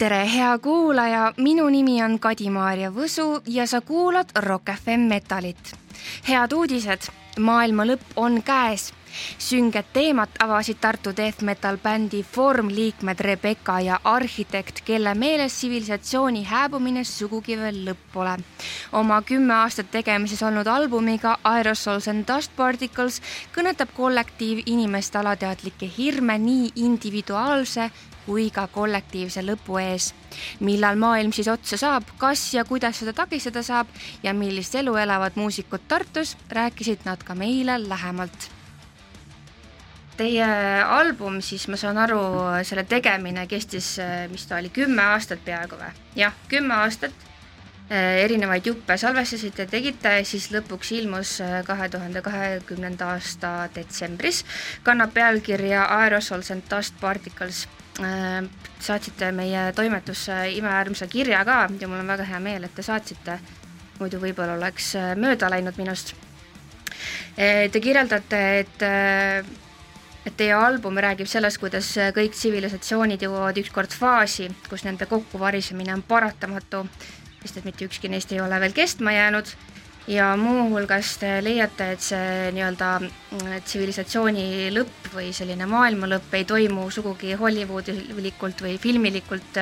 tere, hea kuulaja, minu nimi on Kadi-Maarja Võsu ja sa kuulad Rock FM Metalit. head uudised, maailma lõpp on käes sünged teemat avasid Tartu death metal bändi Form liikmed Rebecca ja arhitekt, kelle meelest tsivilisatsiooni hääbumine sugugi veel lõpp pole. oma kümme aastat tegemises olnud albumiga Aerosols and Dust Particles kõnetab kollektiiv inimeste alateadlikke hirme nii individuaalse kui ka kollektiivse lõpu ees. millal maailm siis otsa saab, kas ja kuidas seda takistada saab ja millist elu elavad muusikud Tartus, rääkisid nad ka meile lähemalt Teie album siis, ma saan aru, selle tegemine kestis, mis ta oli, kümme aastat peaaegu või? jah, kümme aastat, erinevaid juppe salvestasite, tegite, siis lõpuks ilmus kahe tuhande kahekümnenda aasta detsembris, kannab pealkirja Aerosols and dust particles. Saatsite meie toimetusse imeäärmsa kirja ka ja mul on väga hea meel, et te saatsite, muidu võib-olla oleks mööda läinud minust. Te kirjeldate, et et teie album räägib sellest, kuidas kõik tsivilisatsioonid jõuavad ükskord faasi, kus nende kokkuvarisemine on paratamatu, sest et mitte ükski neist ei ole veel kestma jäänud ja muuhulgas te leiate, et see nii-öelda mm, tsivilisatsiooni lõpp või selline maailma lõpp ei toimu sugugi Hollywoodilikult või filmilikult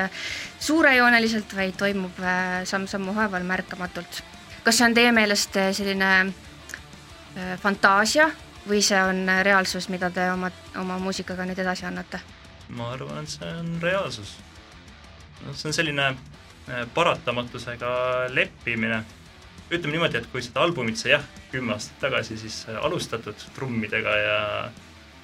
suurejooneliselt, vaid toimub äh, samm-sammu haaval märkamatult. kas see on teie meelest selline äh, fantaasia või see on reaalsus, mida te oma, oma muusikaga nüüd edasi annate? ma arvan, et see on reaalsus. no see on selline äh, paratamatusega leppimine. Ütleme niimoodi, et kui seda albumit sai jah, kümme aastat tagasi siis äh, alustatud trummidega ja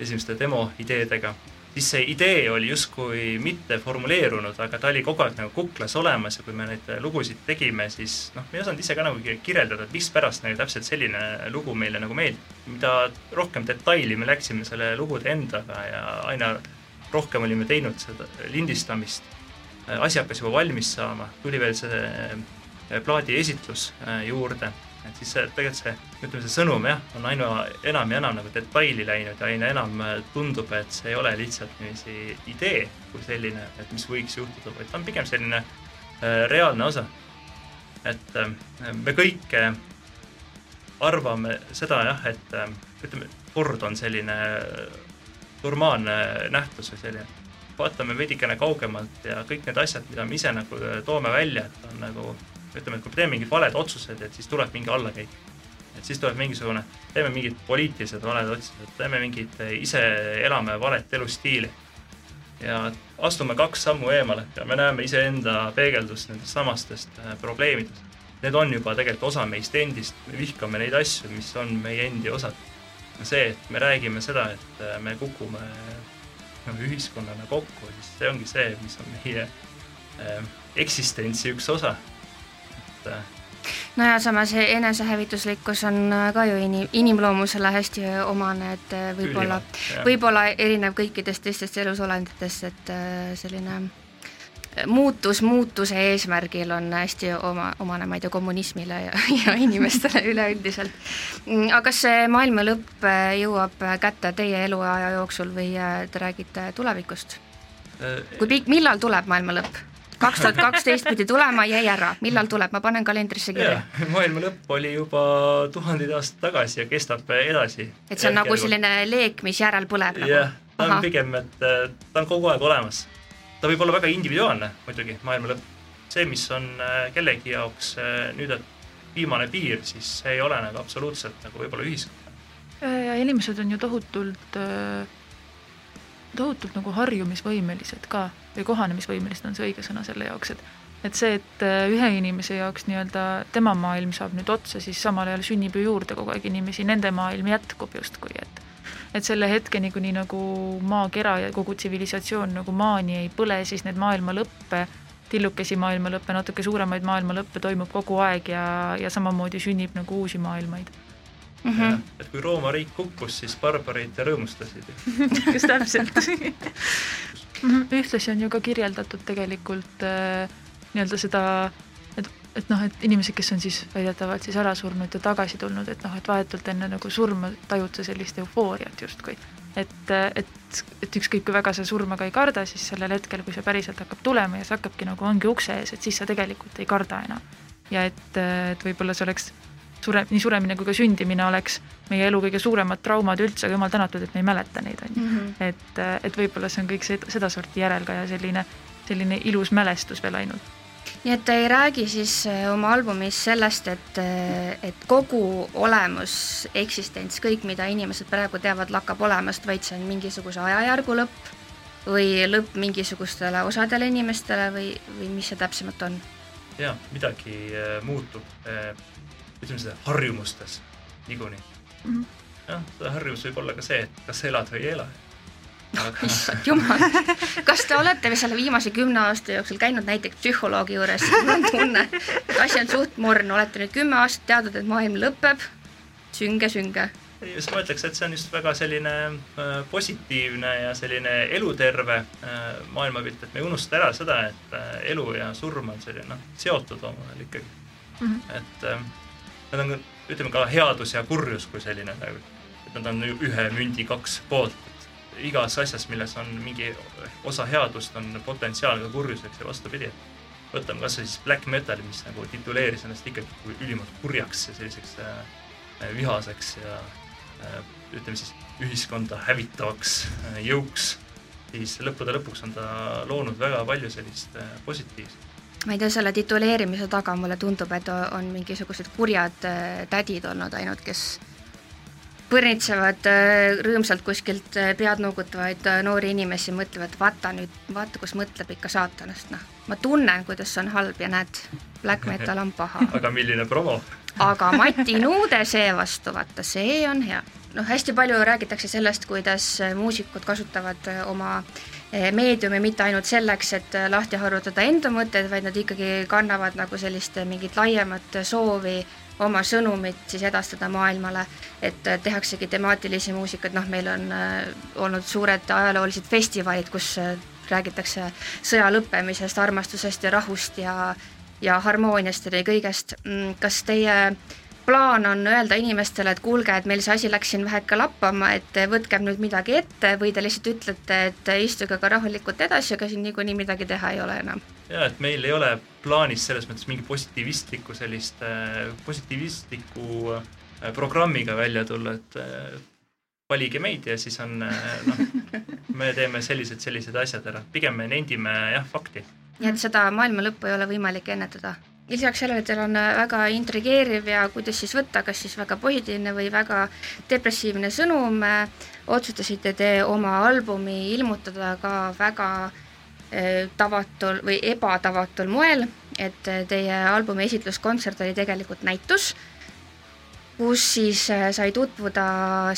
esimeste demo ideedega siis see idee oli justkui mitte formuleerunud, aga ta oli kogu aeg nagu kuklas olemas ja kui me neid lugusid tegime, siis noh, me ei osanud ise ka nagu kirjeldada, et mispärast nagu täpselt selline lugu meile nagu meeldib. mida rohkem detaili me läksime selle lugude endaga ja aina rohkem olime teinud seda lindistamist, asi hakkas juba valmis saama, tuli veel see plaadi esitlus juurde et siis see, tegelikult see, ütleme see sõnum jah, on aina enam ja enam nagu detaili läinud ja aina enam äh, tundub, et see ei ole lihtsalt niiviisi idee kui selline, et mis võiks juhtuda, vaid ta on pigem selline reaalne osa. et me kõik arvame seda jah, et ütleme, kord on selline normaalne nähtus või selline, vaatame veidikene kaugemalt ja kõik need asjad, mida me ise nagu toome välja, et on nagu ütleme, et kui me teeme mingid valed otsused, et siis tuleb mingi allakäik. et siis tuleb mingisugune, teeme mingid poliitilised valed otsused, teeme mingid, ise elame valet elustiili. ja astume kaks sammu eemale ja me näeme iseenda peegeldust nendest samastest äh, probleemidest. Need on juba tegelikult osa meist endist, me vihkame neid asju, mis on meie endi osad. see, et me räägime seda, et äh, me kukume nagu ühiskonnana kokku, siis see ongi see, mis on meie äh, eksistentsi üks osa et no ja samas enesehävituslikkus on äh, ka ju inim-, inimloomusele hästi omane, et äh, võib-olla, võib-olla erinev kõikidest teistest elusolenditest, et äh, selline muutus muutuse eesmärgil on hästi oma, omane, ma ei tea, kommunismile ja, ja inimestele üleüldiselt. Mm, aga kas see maailma lõpp jõuab kätte teie eluaja jooksul või te räägite tulevikust? kui pikk, millal tuleb maailma lõpp? Kaks tuhat kaksteist pidi tulema, jäi ära, millal tuleb, ma panen kalendrisse kirja. maailma lõpp oli juba tuhandeid aastaid tagasi ja kestab edasi. et see on nagu selline leek, mis järel põleb nagu? jah, ta on pigem, et äh, ta on kogu aeg olemas. ta võib olla väga individuaalne muidugi, maailma lõpp. see, mis on äh, kellegi jaoks äh, nüüd, et viimane piir, siis see ei ole nagu absoluutselt nagu võib-olla ühiskond. ja inimesed on ju tohutult tohutult nagu harjumisvõimelised ka või kohanemisvõimelised on see õige sõna selle jaoks, et et see, et äh, ühe inimese jaoks nii-öelda tema maailm saab nüüd otsa, siis samal ajal sünnib ju juurde kogu aeg inimesi, nende maailm jätkub justkui, et et selle hetkeni, kuni nagu maakera ja kogu tsivilisatsioon nagu maani ei põle, siis need maailma lõppe, tillukesi maailma lõppe, natuke suuremaid maailma lõppe toimub kogu aeg ja, ja samamoodi sünnib nagu uusi maailmaid mm. -hmm. et kui Rooma riik kukkus, siis barbarid rõõmustasid just täpselt mhm. ühtlasi on ju ka kirjeldatud tegelikult äh, nii-öelda seda, et, et noh, et inimesed, kes on siis väidetavalt siis ära surnud ja tagasi tulnud, et noh, et vahetult enne nagu surma tajud sa sellist eufooriat justkui. et, et, et ükskõik kui väga sa surma ka ei karda, siis sellel hetkel, kui see päriselt hakkab tulema ja see hakkabki nagu ongi ukse ees, et siis sa tegelikult ei karda enam. ja et, et võib-olla see oleks sure, nii suremine kui ka sündimine oleks meie elu kõige suuremad traumad üldse, aga jumal tänatud, et me ei mäleta neid, on ju. Mhm. et, et võib-olla see on kõik see, sedasorti järelkaja, selline, selline ilus mälestus veel ainult nii et te ei räägi siis äh, oma albumis sellest, et, äh, et kogu olemus, eksistents, kõik, mida inimesed praegu teavad, lakkab olemast, vaid see on mingisuguse ajajärgu lõpp või lõpp mingisugustele osadele inimestele või, või mis see täpsemalt on? jaa, midagi äh, muutub, ütleme seda harjumustes niikuinii mm -hmm.. jah, see harjumus võib olla ka see, et kas elad või ei ela. Issand jumal, kas te olete selle viimase kümne aasta jooksul käinud näiteks psühholoogi juures, mul on tunne, et asi on suht morn, olete nüüd kümme aastat teadnud, et maailm lõpeb, sünge, sünge. just ma ütleks, et see on just väga selline äh, positiivne ja selline eluterve äh, maailmapilt, et me ei unusta ära seda, et äh, elu ja surm on selline noh, seotud omavahel ikkagi. Mm. -hmm. et need on, ütleme ka headus ja kurjus kui selline, et nad on ühe mündi kaks poolt. Igas asjas, milles on mingi osa headust, on potentsiaal ka kurjuseks ja vastupidi. võtame kas või siis black metal'i, mis nagu tituleeris ennast ikkagi ülimalt kurjaks ja selliseks äh, vihaseks ja äh, ütleme siis ühiskonda hävitavaks äh, jõuks, siis lõppude lõpuks on ta loonud väga palju sellist äh, positiivset ma ei tea, selle tituleerimise taga mulle tundub, et on mingisugused kurjad äh, tädid olnud ainult, kes põrnitsevad äh, rõõmsalt kuskilt äh, pead nuugutavaid äh, noori inimesi, mõtlevad, vaata nüüd, vaata, kus mõtleb ikka saatanast, noh. ma tunnen, kuidas see on halb ja näed, black metal on paha. aga milline promo aga Mati Nuude seevastu, vaata, see on hea. noh, hästi palju räägitakse sellest, kuidas muusikud kasutavad oma meediumi mitte ainult selleks, et lahti harutada enda mõtteid, vaid nad ikkagi kannavad nagu sellist mingit laiemat soovi oma sõnumit siis edastada maailmale, et äh, tehaksegi temaatilisi muusikaid, noh, meil on äh, olnud suured ajaloolised festivalid, kus äh, räägitakse sõja lõppemisest, armastusest ja rahust ja ja harmooniast ja kõigest. Mm, kas teie plaan on öelda inimestele, et kuulge, et meil see asi läks siin väheke lappama, et võtkem nüüd midagi ette või te lihtsalt ütlete, et istuge ka rahulikult edasi, aga siin niikuinii midagi teha ei ole enam? ja et meil ei ole plaanis selles mõttes mingi positiivistlikku sellist, äh, positiivistliku äh, programmiga välja tulla, et äh, valige meid ja siis on noh, me teeme sellised, sellised asjad ära, pigem me nendime jah, fakti. nii et seda maailma lõppu ei ole võimalik ennetada? Lisaks sellele, teil on väga intrigeeriv ja kuidas siis võtta, kas siis väga positiivne või väga depressiivne sõnum, otsustasite te oma albumi ilmutada ka väga äh, Äh, tavatul või ebatavatul moel, et äh, teie albumi esitluskontsert oli tegelikult näitus, kus siis äh, sai tutvuda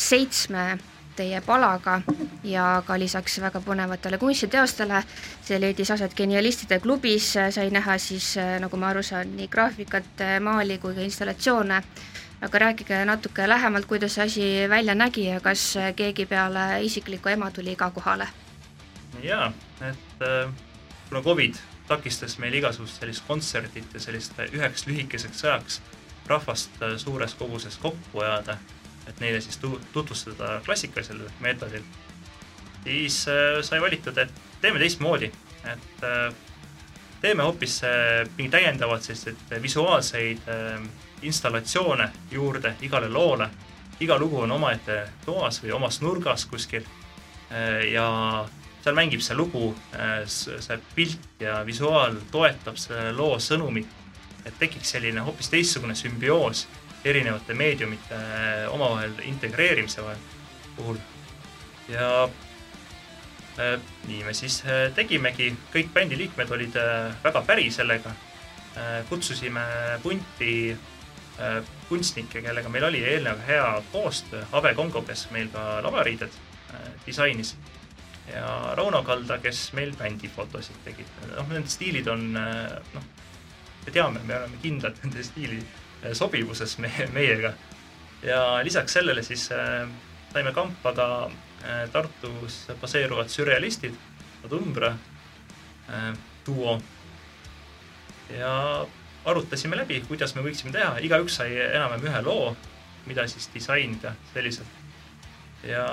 seitsme teie palaga ja ka lisaks väga põnevatele kunstiteostele. see leidis aset Genialistide klubis, sai näha siis, nagu ma aru saan, nii graafikat, maali kui ka installatsioone. aga rääkige natuke lähemalt, kuidas see asi välja nägi ja kas keegi peale isikliku ema tuli ka kohale jaa, et kuna Covid takistas meil igasugust sellist kontsertit ja sellist üheks lühikeseks ajaks rahvast suures koguses kokku ajada, et neile siis tu-, tutvustada klassikalisel meetodil, siis äh, sai valitud, et teeme teistmoodi, et äh, teeme hoopis äh, mingi täiendavad selliseid visuaalseid installatsioone juurde igale loole. iga lugu on omaette toas või omas nurgas kuskil ja seal mängib see lugu, see pilt ja visuaal toetab selle loo sõnumit, et tekiks selline hoopis teistsugune sümbioos erinevate meediumite äh, omavahel integreerimise puhul. ja äh, nii me siis äh, tegimegi, kõik bändi liikmed olid väga päri sellega kutsusime punti kunstnikke, kellega meil oli eelnev hea koostöö, Ave Kongo, kes meil ka lavariided disainis ja Rauno Kalda, kes meil bändifotosid tegid. noh, need stiilid on noh, me teame, me oleme kindlad nende stiili eh, sobivuses me, meiega. ja lisaks sellele siis äh, saime kampa ka äh, Tartus baseeruvad sürrealistid, Adumbra äh, duo. ja arutasime läbi, kuidas me võiksime teha, igaüks sai enam-vähem ühe loo, mida siis disainida selliselt. ja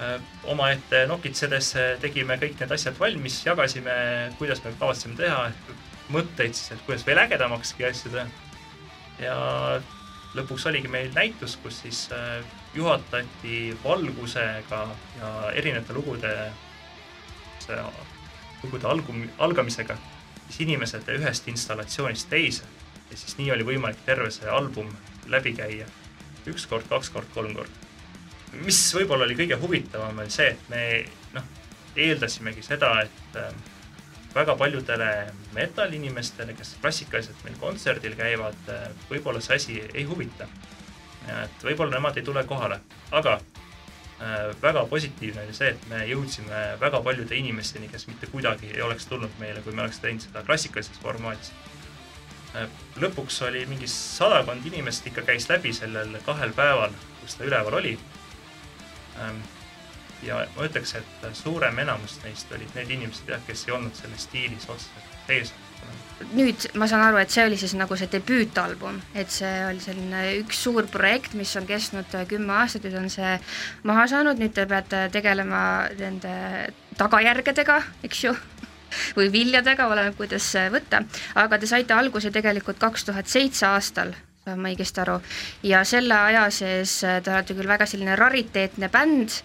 äh, omaette nokitsedes tegime kõik need asjad valmis, jagasime, kuidas me kavatseme teha, mõtteid siis, et kuidas veel ägedamakski asju teha. Ja lõpuks oligi meil näitus, kus siis äh, juhatati valgusega ja erinevate lugude, lugude algum-, algamisega siis inimesed ühest installatsioonist teise ja siis nii oli võimalik terve see album läbi käia üks kord, kaks kord, kolm korda. mis võib-olla oli kõige huvitavam, oli see, et me noh, eeldasimegi seda, et äh, väga paljudele metal-inimestele, kes klassikaliselt meil kontserdil käivad, äh, võib-olla see asi ei huvita. et võib-olla nemad ei tule kohale, aga äh, väga positiivne oli see, et me jõudsime väga paljude inimesteni, kes mitte kuidagi ei oleks tulnud meile, kui me oleks teinud seda klassikalises formaadis Äh, lõpuks oli mingi sadakond inimest ikka käis läbi sellel kahel päeval, kus ta üleval oli. Ja ma ütleks, et suurem enamus neist olid need inimesed jah, kes ei olnud selles stiilis otseselt sees. nüüd ma saan aru, et see oli siis nagu see debüütalbum, et see oli selline üks suur projekt, mis on kestnud kümme aastat, nüüd on see maha saanud, nüüd te peate tegelema nende tagajärgedega, eks ju või viljadega, oleneb, kuidas võtta, aga te saite alguse tegelikult kaks tuhat seitse aastal, saan ma õigesti aru, ja selle aja sees te olete küll väga selline rariteetne bänd,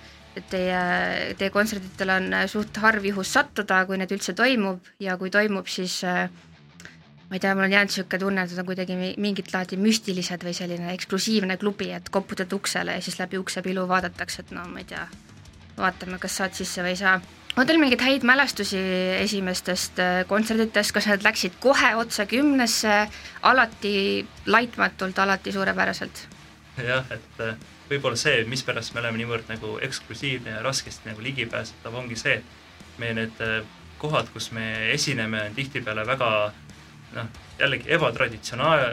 teie, teie kontsertidel on suht harv juhus sattuda, kui need üldse toimub. Ja kui toimub, siis ma ei tea, mul on jäänud niisugune tunne, et nad on kuidagi mingit laadi müstilised või selline eksklusiivne klubi, et koputad uksele ja siis läbi uksepilu vaadatakse, et no ma ei tea, vaatame, kas saad sisse või ei saa. On teil mingeid häid mälestusi esimestest äh, kontserditest, kas need läksid kohe otse kümnesse, alati laitmatult, alati suurepäraselt? jah, et äh, võib-olla see, mispärast me oleme niivõrd nagu eksklusiivne ja raskesti nagu ligipääsetav, ongi see, et meie need äh, kohad, kus me esineme, on tihtipeale väga noh, jällegi ebatraditsionaal,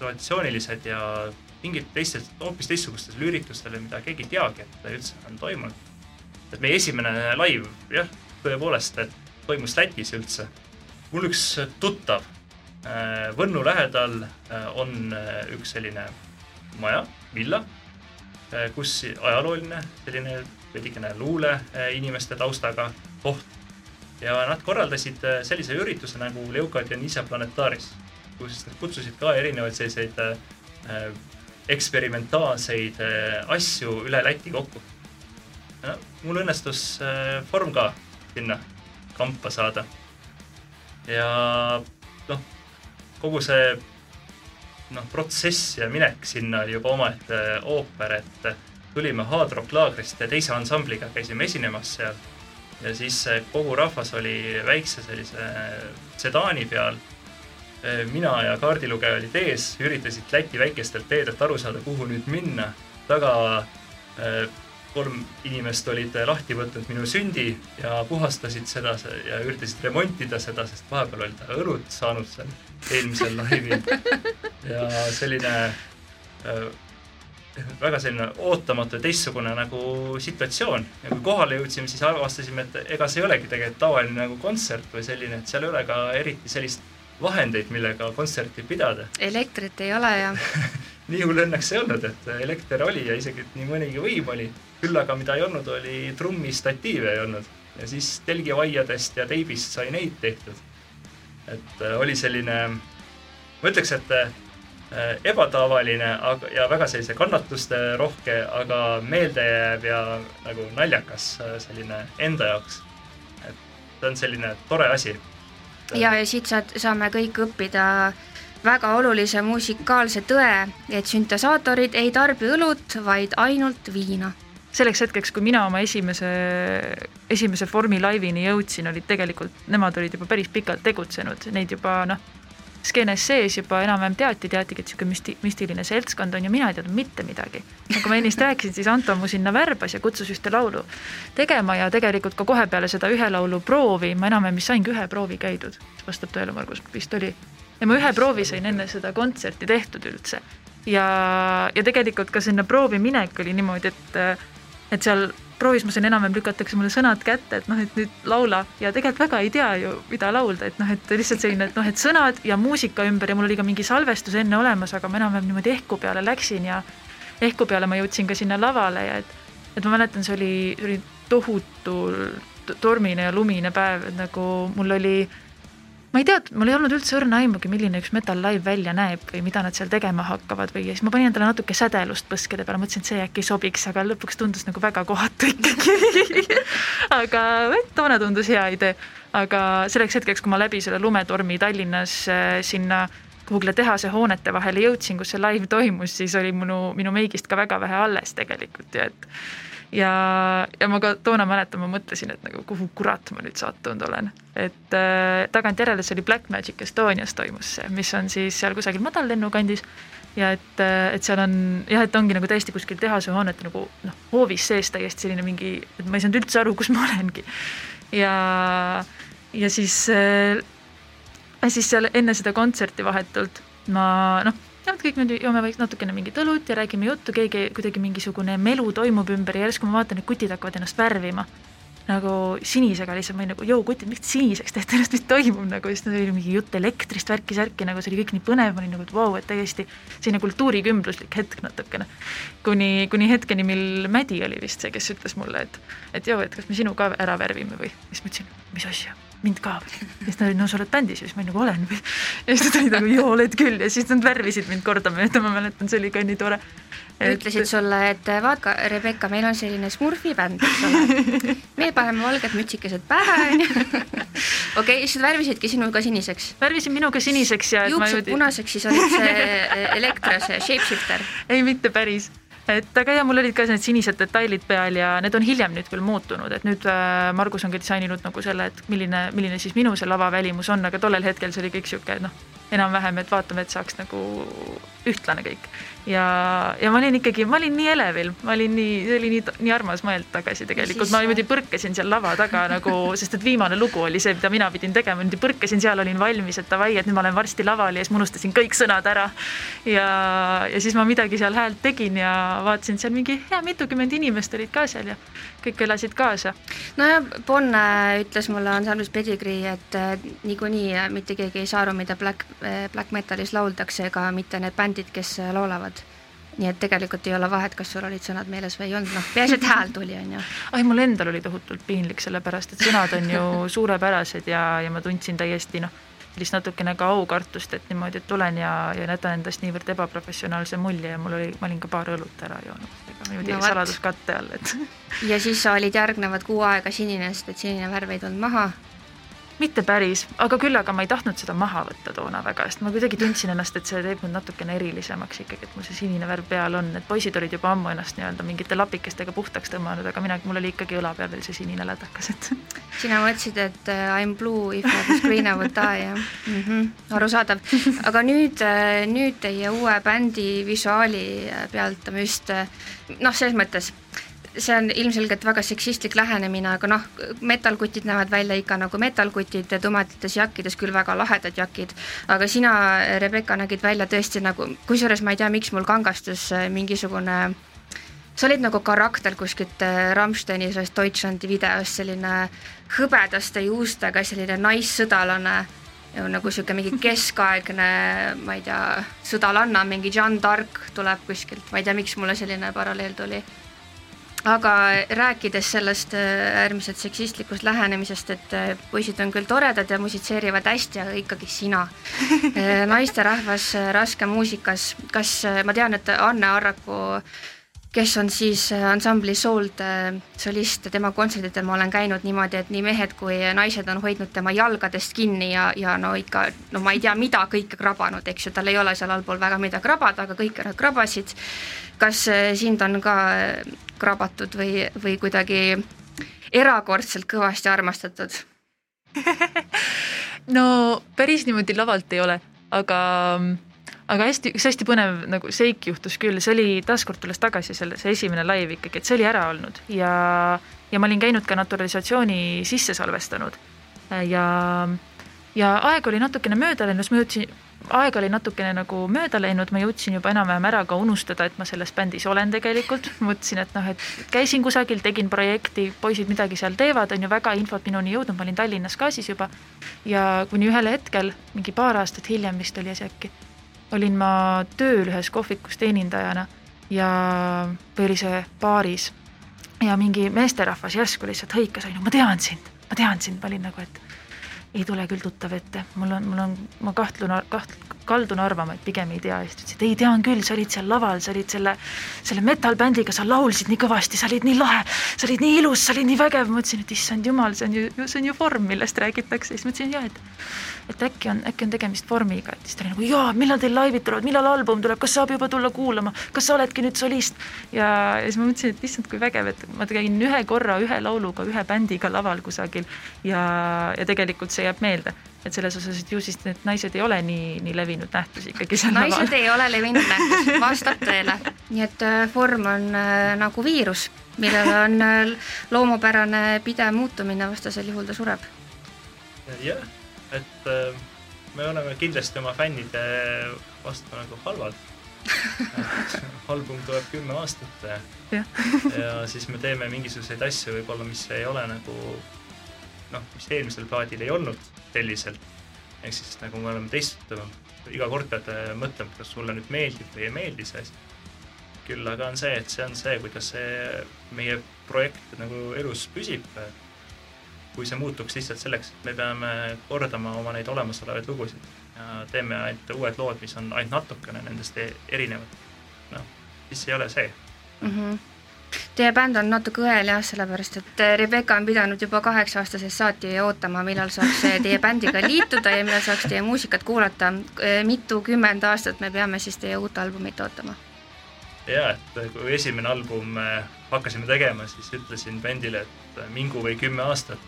traditsioonilised ja mingid teistest, hoopis teistsugustel üritustel, mida keegi ei teagi, et üldse on toimunud et meie esimene live, jah, tõepoolest, et toimus Lätis üldse. mul üks tuttav äh, Võnnu lähedal äh, on üks selline maja, villa, kus ajalooline selline veidikene luule inimeste taustaga koht. ja nad korraldasid sellise ürituse nagu Leuka Dionisia Planetaris, kus nad kutsusid ka erinevaid selliseid eksperimentaalseid asju üle Läti kokku mul õnnestus vorm ka sinna kampa saada. ja noh, kogu see noh, protsess ja minek sinna oli juba omaette ooper, et tulime Hard Rock laagrist teise ansambliga, käisime esinemas seal ja siis kogu rahvas oli väikse sellise sedaani peal. mina ja kaardilugeja olid ees, üritasid Läti väikestelt teedelt aru saada, kuhu nüüd minna. taga kolm inimest olid lahti võtnud minu sündi ja puhastasid seda ja üritasid remontida seda, sest vahepeal oli ta õlut saanud seal eelmisel laivil. ja selline äh, väga selline ootamatu ja teistsugune nagu situatsioon ja kui kohale jõudsime, siis avastasime, et ega see ei olegi tegelikult tavaline nagu kontsert või selline, et seal ei ole ka eriti sellist vahendeid, millega kontserti pidada. elektrit ei ole ja nii hull õnneks ei olnud, et elekter oli ja isegi nii mõnigi võim oli küll aga mida ei olnud, oli trummistatiive ei olnud ja siis telgivaiadest ja teibist sai neid tehtud. et äh, oli selline, ma ütleks, et äh, ebatavaline, aga, ja väga sellise kannatuste rohke, aga meeldejääv ja nagu naljakas äh, selline enda jaoks. et see on selline tore asi. ja, ja siit saad, saame kõik õppida väga olulise musikaalse tõe, et süntesaatorid ei tarbi õlut, vaid ainult viina selleks hetkeks, kui mina oma esimese, esimese Formi laivini jõudsin, olid tegelikult, nemad olid juba päris pikalt tegutsenud, neid juba noh, skeenes sees juba enam-vähem teati, teatigi, et niisugune müsti-, müstiline seltskond on ja mina ei teadnud mitte midagi. nagu ma ennist rääkisin, siis Anto mu sinna värbas ja kutsus ühte laulu tegema ja tegelikult ka kohe peale seda ühe laulu proovi ma enam-vähem vist saingi ühe proovi käidud, vastab tõele, Margus, vist oli. Ja ma ühe proovi sain enne seda kontserti tehtud üldse. ja, ja tegelikult ka sinna proovi minek oli niimoodi, et et seal proovis ma sain enam-vähem lükatakse mulle sõnad kätte, et noh, et nüüd laula ja tegelikult väga ei tea ju, mida laulda, et noh, et lihtsalt selline, et noh, et sõnad ja muusika ümber ja mul oli ka mingi salvestus enne olemas, aga ma enam-vähem niimoodi ehku peale läksin ja ehku peale ma jõudsin ka sinna lavale ja et et ma mäletan, see oli, see oli tohutu tormine ja lumine päev, et nagu mul oli ma ei tea, mul ei olnud üldse õrna aimugi, milline üks Metal Live välja näeb või mida nad seal tegema hakkavad või ja siis ma panin endale natuke sädelust põskede peale, mõtlesin, et see äkki sobiks, aga lõpuks tundus nagu väga kohatu ikkagi aga toona tundus hea idee. aga selleks hetkeks, kui ma läbi selle lumetormi Tallinnas äh, sinna kuhugile tehase hoonete vahele jõudsin, kus see live toimus, siis oli minu, minu meigist ka väga vähe alles tegelikult ja et ja, ja ma ka toona mäletan, ma mõtlesin, et nagu kuhu kurat ma nüüd sattunud olen. et äh, tagantjärele see oli Black Magic Estonias toimus see, mis on siis seal kusagil madallennu kandis ja et, äh, et seal on jah, et ongi nagu täiesti kuskil tehasehoonete nagu noh, hoovis sees täiesti selline mingi, et ma ei saanud üldse aru, kus ma olengi. ja, ja siis äh,, siis seal enne seda kontserti vahetult ma noh jah, et kõik nüüd joome vaikselt natukene mingit õlut ja räägime juttu, keegi kuidagi mingisugune melu toimub ümber ja järsku ma vaatan, et kutid hakkavad ennast värvima. nagu sinisega lihtsalt, ma olin nagu, joo, kutid, miks siniseks teete ennast, mis toimub nagu, siis oli mingi jutt elektrist, värki-särki, nagu see oli kõik nii põnev, ma olin nagu, et vau et täiesti selline kultuurikümbluslik hetk natukene. kuni, kuni hetkeni, mil Mädi oli vist see, kes ütles mulle, et, et joo, et kas me sinu ka ära värvime või, siis ma ütlesin, mis asja mind ka või? ja siis ta oli, no sa oled bändis ja siis ma nagu olen või. ja siis ta oli nagu, joo, oled küll ja siis nad värvisid mind kordamööda, ma mäletan, see oli ka nii tore et.... ütlesid sulle, et vaata, Rebecca, meil on selline Smurfi bänd, eks ole. me paneme valged mütsikesed pähe, onju. okei, siis nad värvisidki sinu ka siniseks? värvisid minu ka siniseks ja. juuksed jõudi... punaseks, siis olid see Elektra, see shapeshifter. ei, mitte päris et aga ja mul olid ka need sinised detailid peal ja need on hiljem nüüd küll muutunud, et nüüd äh, Margus on ka disaininud nagu selle, et milline, milline siis minu see lavavälimus on, aga tollel hetkel see oli kõik sihuke noh, enam-vähem, et vaatame, et saaks nagu ühtlane kõik ja, ja ma olin ikkagi, ma olin nii elevil, ma olin nii, see oli nii, nii armas mõelda tagasi tegelikult, ma niimoodi põrkasin seal lava taga nagu, sest et viimane lugu oli see, mida mina pidin tegema, niimoodi põrkasin seal, olin valmis, et davai, et nüüd ma olen varsti laval ja siis ma unustasin kõik sõnad ära. ja, ja siis ma midagi seal häält tegin ja vaatasin, seal mingi hea mitukümmend inimest olid ka seal ja kõik elasid kaasa. nojah, Bonne ütles mulle ansamblis Pedigree, et äh, niikuinii äh, mitte keegi ei saa aru, mida black, äh, black metalis lauldakse, ega mitte need bändid, kes laulavad. Nii et tegelikult ei ole vahet, kas sul olid sõnad meeles või ei olnud, noh, peaasi, et hääl tuli, on ju. ai, mul endal oli tohutult piinlik, sellepärast et sõnad on ju suurepärased ja, ja ma tundsin täiesti noh, sellist natukene ka aukartust, et niimoodi, et tulen ja, ja jätan endast niivõrd ebaprofessionaalse mulje ja mul oli, ma olin ka paar õlut ära joonud, ega niimoodi no, saladuskatte all, et ja siis sa olid järgnevad kuu aega sinine, sest et sinine värv ei tulnud maha mitte päris, aga küll aga ma ei tahtnud seda maha võtta toona väga, sest ma kuidagi tundsin ennast, et see teeb mind natukene erilisemaks ikkagi, et mul see sinine värv peal on, et poisid olid juba ammu ennast nii-öelda mingite lapikestega puhtaks tõmmanud, aga mina, mul oli ikkagi õla peal veel see sinine lädakas, et. sina mõtlesid, et uh, I m blue if I was green I would die, jah mm -hmm,? arusaadav. aga nüüd, äh, nüüd teie uue bändi visuaali äh, pealt ma just noh, selles mõttes see on ilmselgelt väga seksistlik lähenemine, aga noh, metallkutid näevad välja ikka nagu metallkutid tumedates jakkides, küll väga lahedad jakid, aga sina, Rebecca, nägid välja tõesti nagu, kusjuures ma ei tea, miks mul kangastus äh, mingisugune sa olid nagu karakter kuskilt äh, Rammsteini sellest Deutschlandi videost, selline hõbedaste juustega selline naissõdalane nagu niisugune mingi keskaegne, ma ei tea, sõdalanna, mingi Jeanne d'Arc tuleb kuskilt, ma ei tea, miks mulle selline paralleel tuli aga rääkides sellest äh, äärmiselt seksistlikust lähenemisest, et äh, poisid on küll toredad ja musitseerivad hästi, aga ikkagi sina, äh, naisterahvas raskemuusikas, kas ma tean, et Anne Arraku kes on siis ansambli Sould solist, tema kontsertidel ma olen käinud niimoodi, et nii mehed kui naised on hoidnud tema jalgadest kinni ja, ja no ikka, no ma ei tea, mida kõike krabanud, eks ju, tal ei ole seal allpool väga mida krabada, aga kõike nad krabasid. kas sind on ka krabatud või, või kuidagi erakordselt kõvasti armastatud no päris niimoodi lavalt ei ole, aga, aga hästi, üks hästi põnev nagu seik juhtus küll, see oli taaskord tulles tagasi selle, see esimene live ikkagi, et see oli ära olnud. Ja, ja ma olin käinud ka naturalisatsiooni sisse salvestanud. Ja, ja aeg oli natukene mööda läinud, siis ma jõudsin aeg oli natukene nagu mööda läinud, ma jõudsin juba enam-vähem ära ka unustada, et ma selles bändis olen tegelikult. mõtlesin, et noh, et käisin kusagil, tegin projekti, poisid midagi seal teevad, on ju väga infot minuni jõudnud, ma olin Tallinnas ka siis juba. ja kuni ühel hetkel, mingi paar aastat hiljem vist oli see äkki, olin ma tööl ühes kohvikus teenindajana ja, või oli see baaris. Ja mingi meesterahvas järsku lihtsalt hõikas, onju, ma tean sind, ma tean sind, ma olin nagu, et ei tule küll tuttav ette, mul on, mul on, ma kahtlun, kaht-, kaldun arvama, et pigem ei tea. Ja siis ta ütles, et ei tean küll, sa olid seal laval, sa olid selle, selle metal-bändiga, sa laulsid nii kõvasti, sa olid nii lahe, sa olid nii ilus, sa olid nii vägev, ma mõtlesin, et issand jumal, see on ju, see on ju vorm, millest räägitakse, siis mõtlesin jah, et et äkki on, äkki on tegemist vormiga, et siis ta oli nagu jaa, millal teil laivid tulevad, millal album tuleb, kas saab juba tulla kuulama, kas sa oledki nüüd solist? ja, ja siis ma mõtlesin, et issand, kui vägev, et ma käin ühe korra ühe lauluga, ühe bändiga laval kusagil ja, ja tegelikult see jääb meelde et selles osas, et ju siis need naised ei ole nii, nii levinud nähtus ikkagi naised ei ole levinud nähtus, vastab tõele. nii et äh, vorm on äh, nagu viirus, millel on äh, loomupärane pidev muutumine, vastasel juhul ta sureb. jah, et äh, me oleme kindlasti oma fännide vastu nagu halvad album tuleb kümme aastat ja. ja siis me teeme mingisuguseid asju võib-olla, mis ei ole nagu noh, mis eelmisel plaadil ei olnud selliselt. ehk siis nagu me oleme teistmoodi, iga kord pead mõtlema, kas sulle nüüd meeldib või ei meeldi see asi. küll aga on see, et see on see, kuidas see meie projekt nagu elus püsib. kui see muutuks lihtsalt selleks, et me peame kordama oma neid olemasolevaid lugusid ja teeme ainult uued lood, mis on ainult natukene nendest e-, erinevad, noh, siis ei ole see mm. -hmm Teie bänd on natuke õel jah, sellepärast et äh, Rebecca on pidanud juba kaheksa-aastasest saati ootama, millal saaks äh, teie bändiga liituda ja millal saaks teie muusikat kuulata. Äh, mitukümmend aastat me peame siis teie uut albumit ootama? jaa, et kui esimene album hakkasime tegema, siis ütlesin bändile, et mingu või kümme aastat.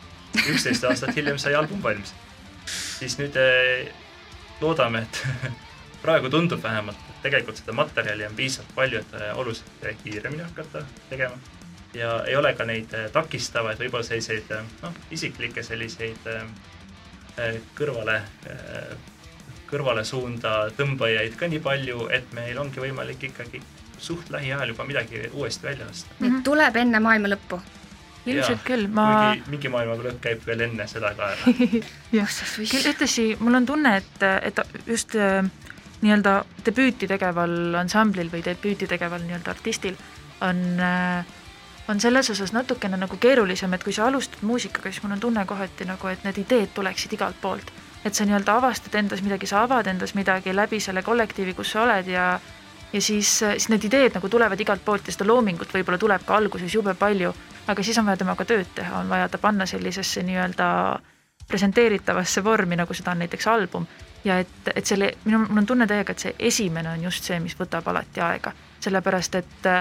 üksteist aastat hiljem sai album valmis. siis nüüd loodame, et praegu tundub vähemalt, et tegelikult seda materjali on piisavalt palju, et äh, oluliselt äh, kiiremini hakata tegema. ja ei ole ka neid äh, takistavaid, võib-olla selliseid noh, isiklikke selliseid kõrvale, kõrvale suunda tõmbajaid ka nii palju, et meil ongi võimalik ikkagi suht lähiajal juba midagi uuesti välja lasta mm. -hmm. tuleb enne maailma lõppu ilmselt küll, ma. mingi maailma lõpp käib veel enne seda ka ära jah, küll ühtlasi mul on tunne, et, et just äh, nii-öelda debüüti tegeval ansamblil või debüüti tegeval nii-öelda artistil on, äh, on selles osas natukene nagu keerulisem, et kui sa alustad muusikaga, siis mul on tunne kohati nagu, et need ideed tuleksid igalt poolt. et sa nii-öelda avastad endas midagi, sa avad endas midagi läbi selle kollektiivi, kus sa oled ja ja siis, siis need ideed nagu tulevad igalt poolt ja seda loomingut võib-olla tuleb ka alguses jube palju, aga siis on vaja temaga tööd teha, on vaja ta panna sellisesse nii-öelda presenteeritavasse vormi, nagu seda on näiteks album ja et, et selle, minu, mul on tunne täiega, et see esimene on just see, mis võtab alati aega, sellepärast et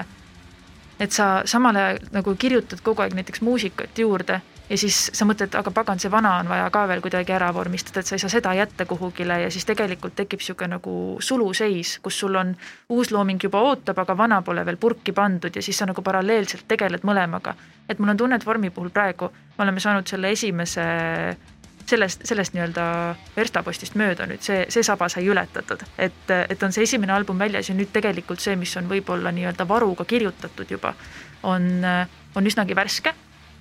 et sa samal ajal nagu kirjutad kogu aeg näiteks muusikat juurde ja siis sa mõtled, aga pagan, see vana on vaja ka veel kuidagi ära vormistada, et sa ei saa seda jätta kuhugile ja siis tegelikult tekib niisugune nagu suluseis, kus sul on uus looming juba ootab, aga vana pole veel purki pandud ja siis sa nagu paralleelselt tegeled mõlemaga. et mul on tunne, et vormi puhul praegu me oleme saanud selle esimese sellest, sellest nii-öelda verstapostist mööda nüüd see, see saba sai ületatud, et, et on see esimene album väljas ja nüüd tegelikult see, mis on võib-olla nii-öelda varuga kirjutatud juba, on, on üsnagi värske.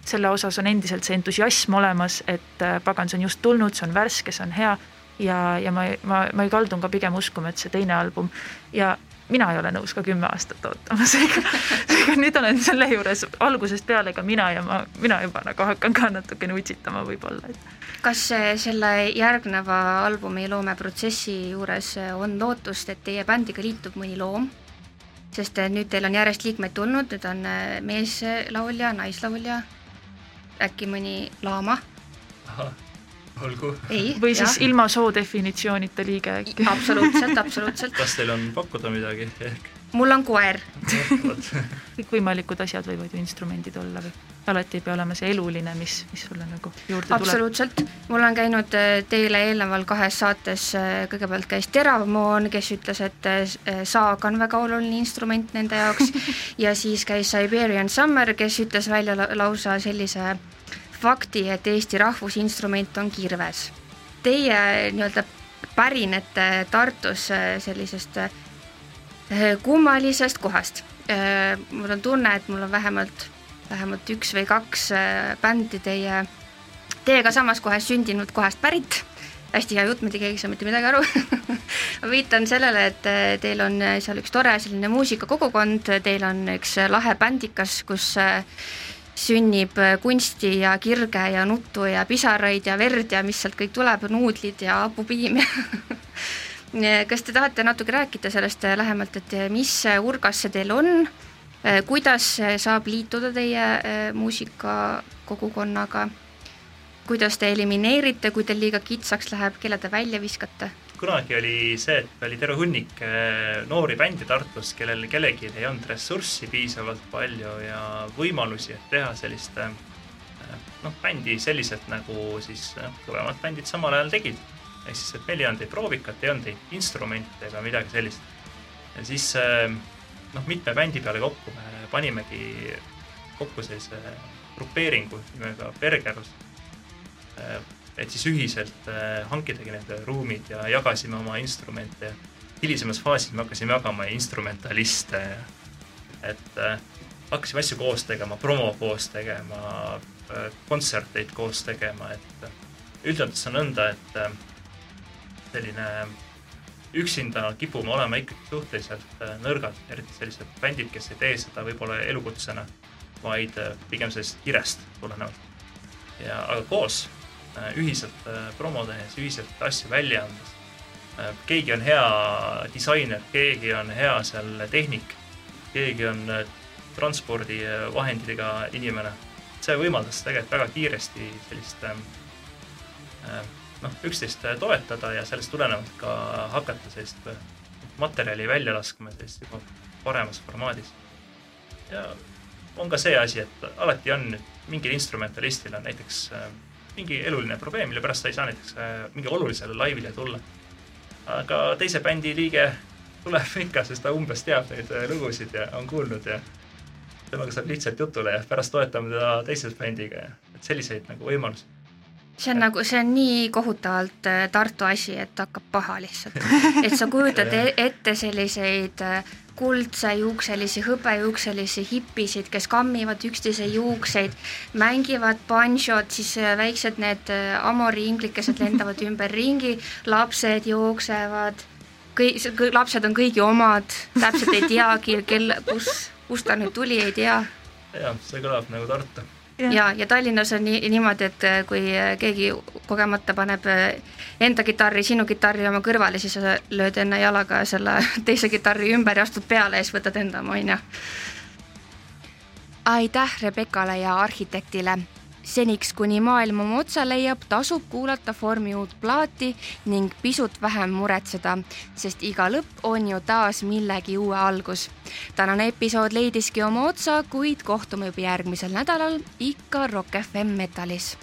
selle osas on endiselt see entusiasm olemas, et pagan, see on just tulnud, see on värske, see on hea ja, ja ma, ma, ma kaldun ka pigem uskuma, et see teine album ja mina ei ole nõus ka kümme aastat ootama, seega, seega nüüd olen selle juures algusest peale ka mina ja ma, mina juba nagu hakkan ka natukene utsitama võib-olla, et kas selle järgneva albumi loomeprotsessi juures on lootust, et teie bändiga liitub mõni loom? sest nüüd teil on järjest liikmeid tulnud, nüüd on äh, meeslaulja, naislaulja, äkki mõni laama? Olgu. või siis jah. ilma soo definitsioonita liige äkki? absoluutselt, absoluutselt. kas teil on pakkuda midagi ehk? mul on koer kõikvõimalikud asjad võivad ju instrumendid olla või alati ei pea olema see eluline, mis, mis sulle nagu juurde tuleb. absoluutselt, mul on käinud äh, teile eelneval kahes saates, äh, kõigepealt käis Teravmoon, kes ütles, et äh, saag on väga oluline instrument nende jaoks ja siis käis Siberian Summer, kes ütles välja lausa sellise fakti, et Eesti rahvusinstrument on kirves. Teie nii-öelda pärinete Tartus sellisest kummalisest kohast. mul on tunne, et mul on vähemalt vähemalt üks või kaks äh, bändi teie, teiega samas kohas sündinud kohast pärit hästi hea jutt, mitte keegi ei saa mitte midagi aru ma viitan sellele, et äh, teil on äh, seal üks tore selline muusikakogukond, teil on üks lahe bändikas, kus sünnib kunsti ja kirge ja nuttu ja pisaraid ja verd ja mis sealt kõik tuleb, nuudlid ja hapupiim ja kas te tahate natuke rääkida sellest lähemalt, et mis urgas see teil on, kuidas saab liituda teie muusikakogukonnaga kuidas te elimineerite, kui teil liiga kitsaks läheb, kelle te välja viskate? Kunagi oli see, et oli terve hunnik eh, noori bändi Tartus, kellel kellelgi ei olnud ressurssi piisavalt palju ja võimalusi, et teha sellist eh, noh, bändi selliselt, nagu siis noh, kõvemad bändid samal ajal tegid. ehk siis, et meil ei olnud ei proovikat, ei olnud ei instrumente ega midagi sellist. ja siis eh, noh, mitme bändi peale kokku me panimegi kokku sellise grupeeringu nimega Bergerus et siis ühiselt äh, hankidagi need ruumid ja jagasime oma instrumente. hilisemas faasis me hakkasime jagama instrumentaliste, et äh, hakkasime asju koos tegema, promo koos tegema, äh, kontserteid koos tegema, et üldjoontes on nõnda, et selline üksinda kipume olema ikkagi suhteliselt nõrgad, eriti sellised bändid, kes ei tee seda võib-olla elukutsena, vaid pigem sellest kirest tulenevalt. ja aga koos ühiselt äh, promo tehes, ühiselt asju välja andes. Äh, keegi on hea disainer, keegi on hea seal tehnik, keegi on transpordivahenditega inimene. see võimaldas tegelikult väga kiiresti sellist noh, üksteist toetada ja sellest tulenevalt ka hakata sellist materjali välja laskma sellist juba paremas formaadis. ja on ka see asi, et alati on mingil instrumentalistil on näiteks mingi eluline probleem, mille pärast ta ei saa näiteks äh, mingi olulisele laivile tulla. aga teise bändi liige tuleb ikka, sest ta umbes teab neid äh, lugusid ja on kuulnud ja temaga saab lihtsalt jutule ja pärast toetame teda teise bändiga ja et selliseid nagu võimalusi see on nagu, see on nii kohutavalt äh, Tartu asi, et hakkab paha lihtsalt. et sa kujutad e-, ette selliseid kuldse juukselisi, hõbejuukselisi hippisid, kes kammivad üksteise juukseid, mängivad banjot, siis äh, väiksed need äh, amoriinglikesed lendavad ümberringi, lapsed jooksevad, kõik, lapsed on kõigi omad, täpselt ei teagi, kel, kus, kust ta nüüd tuli, ei tea. jah, see kõlab nagu Tartu ja, ja Tallinnas on nii, niimoodi, et äh, kui äh, keegi kogemata paneb äh, enda kitarri sinu kitarri oma kõrvale, siis sa lööd enne jalaga selle teise kitarri ümber ja astud peale ja siis võtad enda oma, on ju. aitäh Rebekale ja arhitektile seniks, kuni maailm oma otsa leiab, tasub kuulata Formi uut plaati ning pisut vähem muretseda, sest iga lõpp on ju taas millegi uue algus. tänane episood leidiski oma otsa, kuid kohtume juba järgmisel nädalal ikka Rock FM Metalis